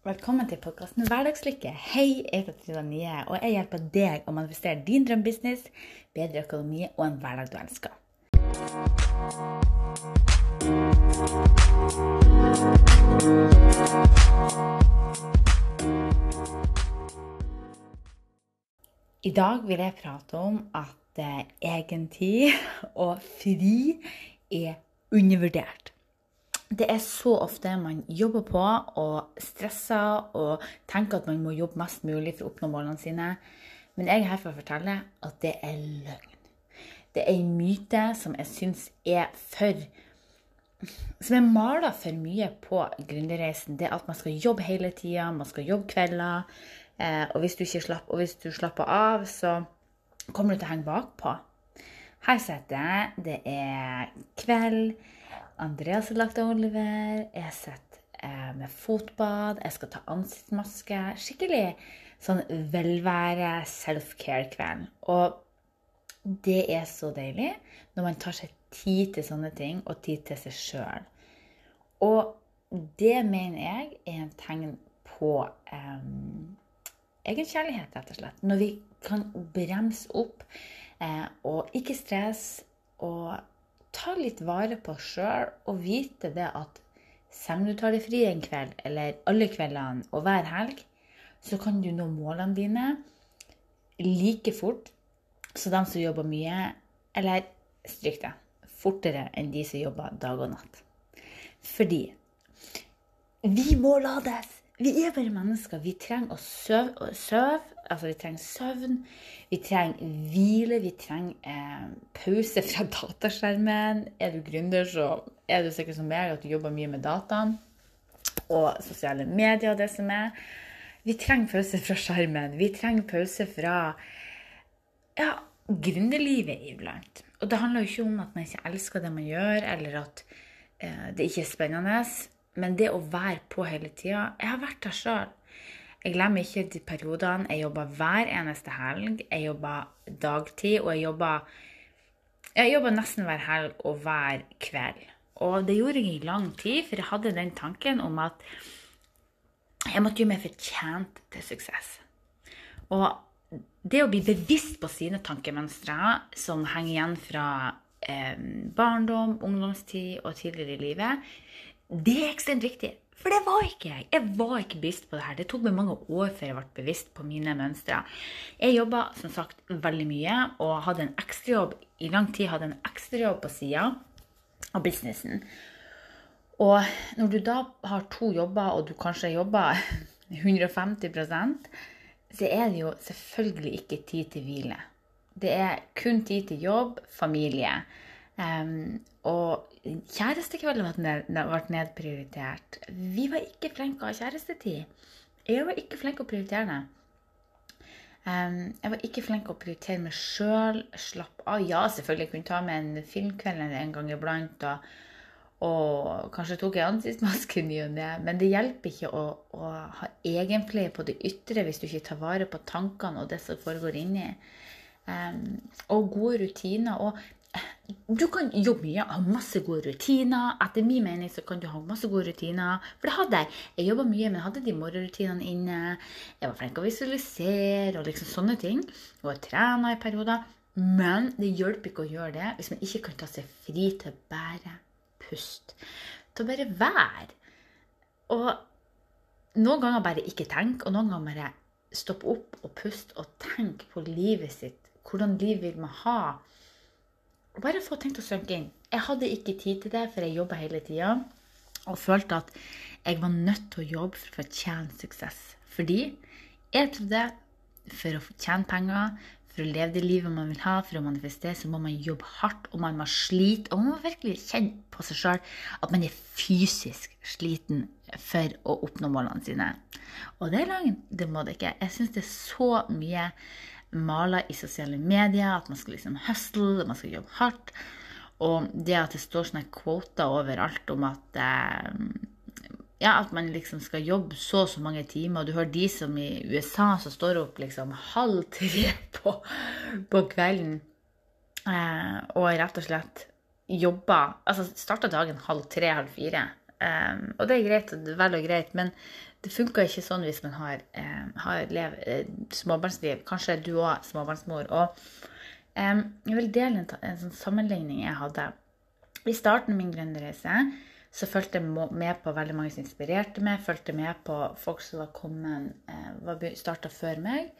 Velkommen til podkasten Hverdagslykke. Hei, jeg heter Trina Nye, og jeg hjelper deg å manifestere din drømmebusiness, bedre økonomi og en hverdag du elsker. I dag vil jeg prate om at eh, egentid og fri er undervurdert. Det er så ofte man jobber på og stresser og tenker at man må jobbe mest mulig for å oppnå målene sine. Men jeg er her for å fortelle at det er løgn. Det er en myte som jeg syns er for Som er mala for mye på gründerreisen. Det at man skal jobbe hele tida, man skal jobbe kvelder. Eh, og hvis du ikke slapp, og hvis du slapper av, så kommer du til å henge bakpå. Her sitter jeg. Det er kveld. Andreas har lagt av Oliver. Jeg sitter eh, med fotbad. Jeg skal ta ansiktsmaske. Skikkelig sånn velvære, self-care-kveld. Og det er så deilig når man tar seg tid til sånne ting, og tid til seg sjøl. Og det mener jeg er en tegn på um, egenkjærlighet, rett og slett. Når vi kan bremse opp eh, og ikke stresse og ta litt vare på oss sjøl og vite det at selv om du tar deg fri en kveld, eller alle kveldene og hver helg, så kan du nå målene dine like fort som de som jobber mye, eller stryk det, fortere enn de som jobber dag og natt. Fordi vi må lades! Vi er bare mennesker. Vi trenger å søve. søve, altså vi trenger søvn. Vi trenger hvile. Vi trenger eh, pause fra dataskjermen. Er du gründer, så er du sikkert som meg at du jobber mye med dataen og sosiale medier og det som er. Vi trenger pause fra skjermen. Vi trenger pause fra ja, gründerlivet iblant. Og det handler jo ikke om at man ikke elsker det man gjør, eller at eh, det ikke er spennende. Men det å være på hele tida Jeg har vært der sjøl. Jeg glemmer ikke de periodene. Jeg jobba hver eneste helg. Jeg jobba dagtid, og jeg jobba Jeg jobba nesten hver helg og hver kveld. Og det gjorde jeg i lang tid, for jeg hadde den tanken om at jeg måtte gjøre meg fortjent til suksess. Og det å bli bevisst på sine tankemønstre som henger igjen fra eh, barndom, ungdomstid og tidligere i livet, det er ekstremt viktig. For det var ikke jeg. Jeg var ikke bevisst på det her. Det tok meg mange år før jeg ble bevisst på mine mønstre. Jeg jobba som sagt veldig mye og hadde en ekstrajobb i lang tid hadde en ekstrajobb på sida av businessen. Og når du da har to jobber, og du kanskje jobber 150% så er det jo selvfølgelig ikke tid til hvile. Det er kun tid til jobb, familie. Um, og kjærestekvelden ble nedprioritert. Vi var ikke flinke å ha kjærestetid. Jeg var ikke flink å prioritere det. Um, jeg var ikke flink å prioritere meg sjøl. Slappe av. Ja, selvfølgelig jeg kunne ta med en filmkveld en gang iblant. Og, og kanskje tok jeg ansiktsmaske ny og ne. Men det hjelper ikke å, å ha egenpleie på det ytre hvis du ikke tar vare på tankene og det som foregår inni. Um, og gode rutiner. Og du kan jobbe mye, ha masse gode rutiner. Etter min mening så kan du ha masse gode rutiner. For det hadde jeg. Jeg jobba mye, men hadde de morgenrutinene inne. Jeg var flink å visualisere og liksom sånne ting. Og jeg trena i perioder. Men det hjelper ikke å gjøre det hvis man ikke kan ta seg fri til å bare puste. Til å bare være. Og noen ganger bare ikke tenke, og noen ganger bare stoppe opp og puste og tenke på livet sitt. Hvordan liv vil man ha? Bare få tenkt å synke inn. Jeg hadde ikke tid til det, for jeg jobba hele tida. Og følte at jeg var nødt til å jobbe for å fortjene suksess. Fordi jeg trodde for å tjene penger, for å leve det livet man vil ha, for å manifestere, så må man jobbe hardt, og man må slite. Og man må virkelig kjenne på seg sjøl at man er fysisk sliten for å oppnå målene sine. Og det er løgn. Det må det ikke. Jeg syns det er så mye maler i sosiale medier, at man skal liksom hustle, man skal jobbe hardt. Og det at det står sånne kvoter overalt om at eh, ja, at man liksom skal jobbe så og så mange timer. Og du hører de som i USA som står opp liksom halv tre på, på kvelden eh, og rett og slett jobber Altså starter dagen halv tre, halv fire. Um, og det er greit, vel og greit, men det funker ikke sånn hvis man har, um, har lev, uh, småbarnsliv. Kanskje du òg småbarnsmor. Og um, jeg vil dele en, en sånn sammenligning jeg hadde. I starten av min gründerreise så fulgte jeg med på veldig mange som inspirerte meg. Fulgte med på folk som var kommet, uh, var starta før meg.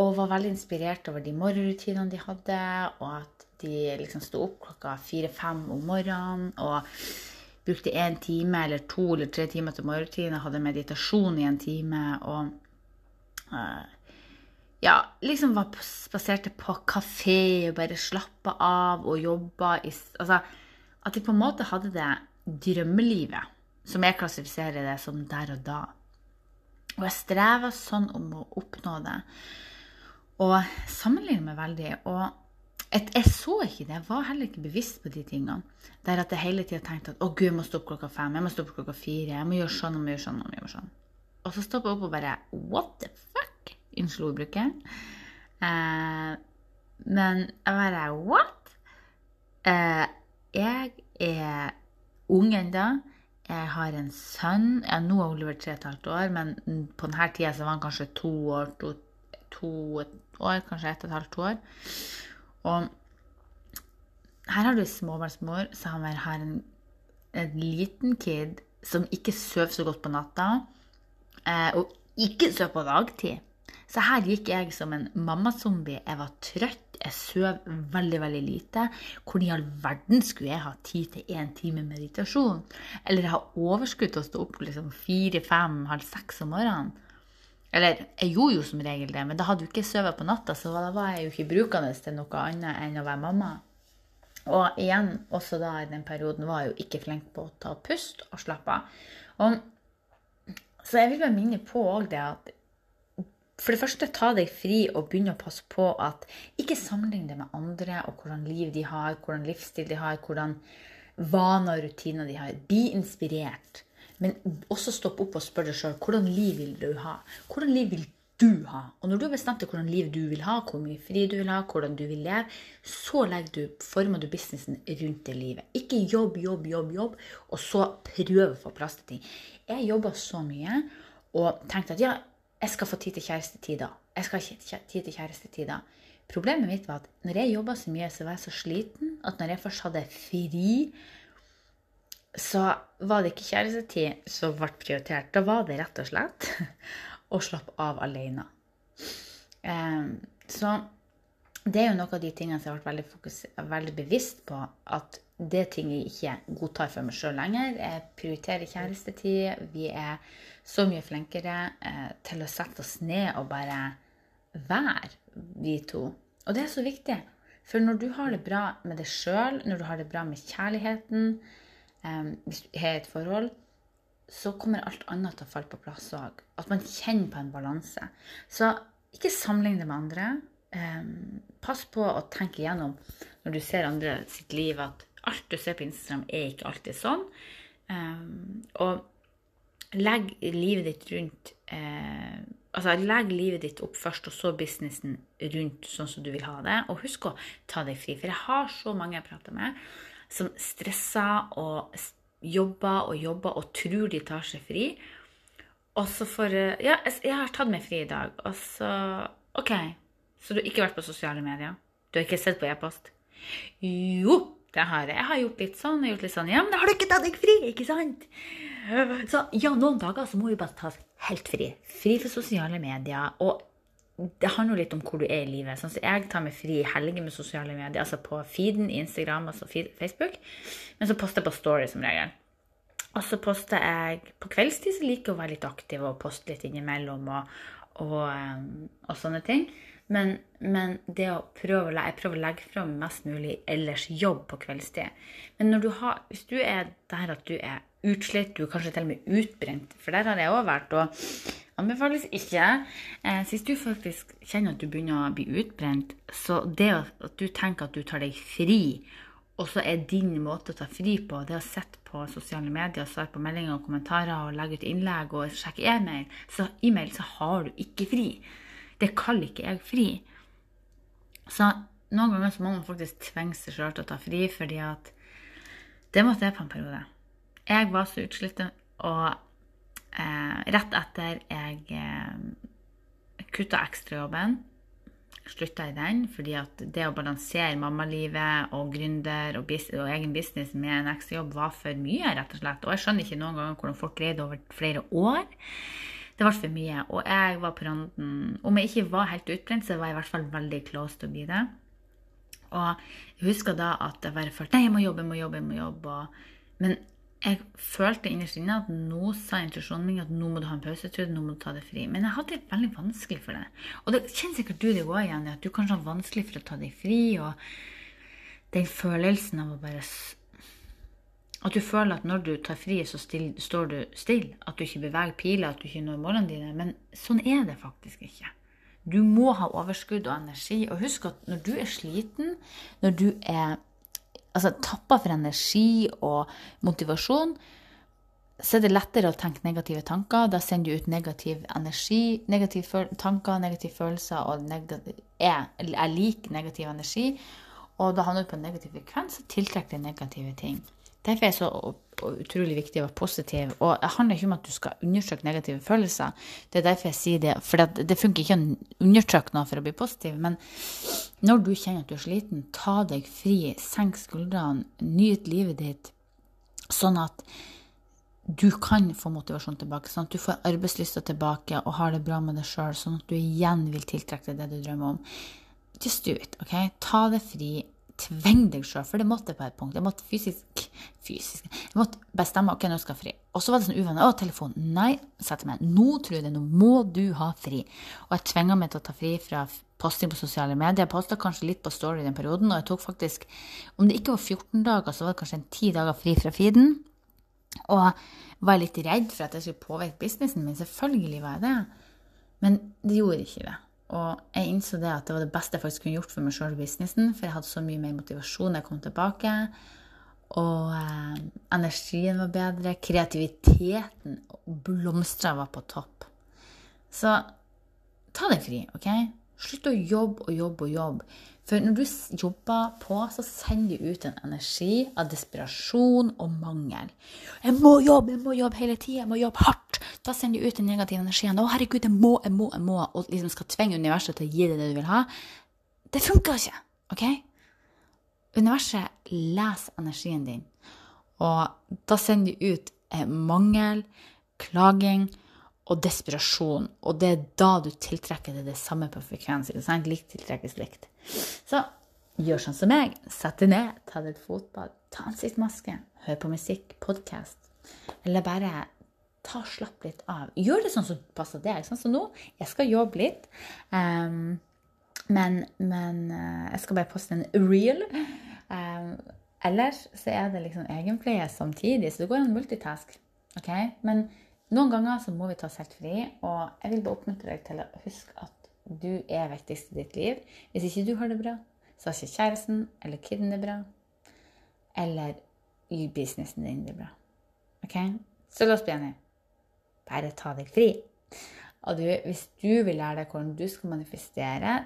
Og var veldig inspirert over de morgenrutinene de hadde, og at de liksom sto opp klokka fire-fem om morgenen. og brukte én time eller to eller tre timer til morgenrutine, hadde meditasjon i en time og uh, Ja, liksom var spaserte på kafé og bare slappa av og jobba i Altså at de på en måte hadde det drømmelivet, som jeg klassifiserer det som der og da. Og jeg streva sånn om å oppnå det. Og sammenligner meg veldig. Og et, jeg så ikke det. Jeg var heller ikke bevisst på de tingene. Der at jeg hele tida tenkte at å gud, jeg må stoppe klokka fem, jeg må stoppe klokka fire, jeg må gjøre sånn, jeg må gjøre sånn, jeg må gjøre sånn. Og så stoppa jeg opp og bare What the fuck? Unnskyld ordbruket. Eh, men jeg bare What? Eh, jeg er ung ennå. Jeg har en sønn. Ja, nå er Oliver tre og et halvt år, men på denne tida så var han kanskje to år, to, to år, kanskje ett og et halvt år. Og her har du småbarnsmor som har en, en liten kid som ikke sover så godt på natta, eh, og ikke sover på dagtid. Så her gikk jeg som en mammazombie. Jeg var trøtt, jeg sov veldig veldig lite. Hvordan i all verden skulle jeg ha tid til én time meditasjon? Eller ha overskudd til å stå opp liksom fire, fem, halv seks om morgenen? Eller jeg gjorde jo som regel det, men da hadde du ikke sovet på natta, så da var jeg jo ikke brukende til noe annet enn å være mamma. Og igjen, også da i den perioden var jeg jo ikke flink på å ta pust og slappe av. Så jeg vil bare minne på òg det at for det første, ta deg fri og begynne å passe på at ikke sammenligne det med andre og hvordan liv de har, hvordan livsstil de har, hvordan vaner og rutiner de har. Bli inspirert. Men også stopp opp og spør deg sjøl hvordan liv vil du ha? Hvordan liv vil du ha? Og når du har bestemt deg hvordan liv du vil ha, hvor mye fri du vil ha, hvordan du vil leve, så du, former du businessen rundt det livet. Ikke jobb, jobb, jobb, jobb, og så prøve å få plass til ting. Jeg jobba så mye og tenkte at ja, jeg skal få tid til kjærestetid da. Jeg skal ha tid til kjærestetid da. Problemet mitt var at når jeg jobba så mye, så var jeg så sliten at når jeg først hadde fri så var det ikke kjærestetid som ble prioritert. Da var det rett og slett å slappe av alene. Um, så det er jo noe av de tingene som jeg vært veldig, veldig bevisst på. At det er ting jeg ikke godtar for meg sjøl lenger. Jeg prioriterer kjærestetid. Vi er så mye flinkere eh, til å sette oss ned og bare være, vi to. Og det er så viktig. For når du har det bra med deg sjøl, når du har det bra med kjærligheten, hvis du har et forhold, så kommer alt annet til å falle på plass òg. At man kjenner på en balanse. Så ikke sammenlign det med andre. Pass på å tenke igjennom når du ser andre sitt liv, at alt du ser på Instagram, er ikke alltid sånn. Og legg livet ditt rundt eh, altså Legg livet ditt opp først, og så businessen rundt sånn som du vil ha det. Og husk å ta deg fri. For jeg har så mange jeg prater med, som stresser og jobber og jobber og tror de tar seg fri. Og så får Ja, jeg har tatt meg fri i dag. Og så OK. Så du har ikke vært på sosiale medier? Du har ikke sett på e-post? Jo, det har jeg. Jeg har gjort litt sånn og gjort litt sånn. Ja, men da har du ikke tatt deg fri, ikke sant? Så ja, noen dager så må vi bare ta helt fri. Fri for sosiale medier. Og det handler jo litt om hvor du er i livet. Sånn, så jeg tar meg fri i helger med sosiale medier, altså på feeden, Instagram, altså Facebook. Men så poster jeg på Story som regel. Og så poster jeg på kveldstid, så liker jeg å være litt aktiv og poste litt innimellom og, og, um, og sånne ting. Men, men, det å prøve, jeg prøver å legge fram mest mulig ellers jobb på kveldstid. Men du har, hvis du er der at du er utslitt, du er kanskje til og med utbrent, for der har jeg òg vært. og Anbefales ikke. Eh, hvis du faktisk kjenner at du begynner å bli utbrent, så det at du tenker at du tar deg fri, og så er din måte å ta fri på, det å sitte på sosiale medier, svare på meldinger og kommentarer og legge ut innlegg og sjekke e-mail, så, e så har du ikke fri. Det kaller ikke jeg fri. Så noen ganger så må man faktisk tvinge seg sjøl til å ta fri, fordi at det måtte jeg på en periode. Jeg var så utslitt, og eh, rett etter jeg eh, kutta ekstrajobben slutta i den, fordi at det å balansere mammalivet og gründer og, og, egen business med en ekstrajobb var for mye, rett og slett. Og jeg skjønner ikke noen ganger hvordan folk greide over flere år. Det ble for mye. Og jeg var på randen Om jeg ikke var helt utbrent, så var jeg i hvert fall veldig close til å bli det. Og jeg husker da at jeg bare følte nei, jeg må jobbe, jeg må jobbe, jeg må jobbe. Men jeg følte innerst inne at nå sa intuisjonen min at nå må du ha en pause, nå må du ta det fri. Men jeg hadde det veldig vanskelig for det. Og det kjenner sikkert du det òg igjen, at du kanskje har vanskelig for å ta deg fri. Og den følelsen av å bare At du føler at når du tar fri, så still, står du stille. At du ikke beveger piler, at du ikke når målene dine. Men sånn er det faktisk ikke. Du må ha overskudd og energi. Og husk at når du er sliten, når du er altså, tapper for energi og motivasjon, så er det lettere å tenke negative tanker. Da sender du ut negativ energi, negative tanker, negative følelser og negativ, er, er lik negativ energi. Og da havner du på en negativ frekvens og tiltrekker deg negative ting. Derfor er det så utrolig viktig å være positiv. Og det handler ikke om at du skal undertrykke negative følelser. Det er derfor jeg sier det. For det, funker ikke å undertrykke noe for å bli positiv. Men når du kjenner at du er sliten, ta deg fri, senk skuldrene, nyt livet ditt, sånn at du kan få motivasjon tilbake, sånn at du får arbeidslysta tilbake og har det bra med deg sjøl, sånn at du igjen vil tiltrekke deg det du drømmer om. Just do it. ok? Ta det fri tvinge deg sjøl, for det måtte på et punkt. Jeg måtte fysisk, fysisk Jeg måtte bestemme ok, nå skal jeg fri. Og så var det sånn uvenner. Å, telefon. Nei, setter meg. Nå det. Nå må du ha fri. Og jeg tvinga meg til å ta fri fra posting på sosiale medier. Jeg posta kanskje litt på Story den perioden, og jeg tok faktisk, om det ikke var 14 dager, så var det kanskje en 10 dager fri fra feeden. Og var litt redd for at jeg skulle påvirke businessen min. Selvfølgelig var jeg det. Men det gjorde ikke det. Og jeg innså det at det var det beste jeg faktisk kunne gjort for meg sjøl i businessen, for jeg hadde så mye mer motivasjon da jeg kom tilbake. Og eh, energien var bedre. Kreativiteten blomstra var på topp. Så ta deg fri, OK? Slutt å jobbe og jobbe og jobbe. For når du jobber på, så sender du ut en energi av desperasjon og mangel. 'Jeg må jobbe, jeg må jobbe hele tida, jeg må jobbe hardt.' Da sender du ut den negative energien. 'Å, herregud, jeg må, jeg må, jeg må.' Og liksom skal tvinge universet til å gi deg det du vil ha. Det funker ikke. ok? Universet leser energien din, og da sender du ut eh, mangel, klaging og desperasjon. Og det er da du tiltrekker deg det samme på frekvens. Likt tiltrekkes likt. Så gjør sånn som meg. Sett deg ned, ta deg et fotbad, ta ansiktsmaske, hør på musikk, podkast. Eller bare ta og slapp litt av. Gjør det sånn som passer deg. Sånn som nå. Jeg skal jobbe litt. Um, men, men uh, jeg skal bare poste en reel. Um, ellers så er det liksom egenpleie samtidig, så det går an multitask. Okay? Men noen ganger så må vi ta oss helt fri, og jeg vil bare oppmuntre deg til å huske at du er viktigst i ditt liv. Hvis ikke du har det bra, så har ikke kjæresten eller kiden det bra. Eller i businessen din det bra. Ok? Så la oss bli enige. Bare ta deg fri. Og du, hvis du vil lære deg hvordan du skal manifestere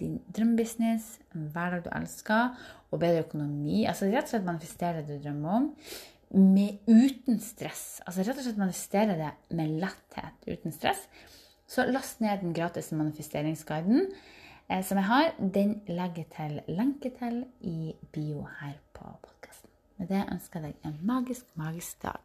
din drømmebusiness, en hverdag du elsker, og bedre økonomi Altså rett og slett manifestere det du drømmer om, med, uten stress. Altså rett og slett manifestere det med letthet uten stress. Så last ned den gratis manifesteringsguiden eh, som jeg har. Den legger til lenke til i bio her på podkasten. Med det ønsker jeg deg en magisk, magisk dag.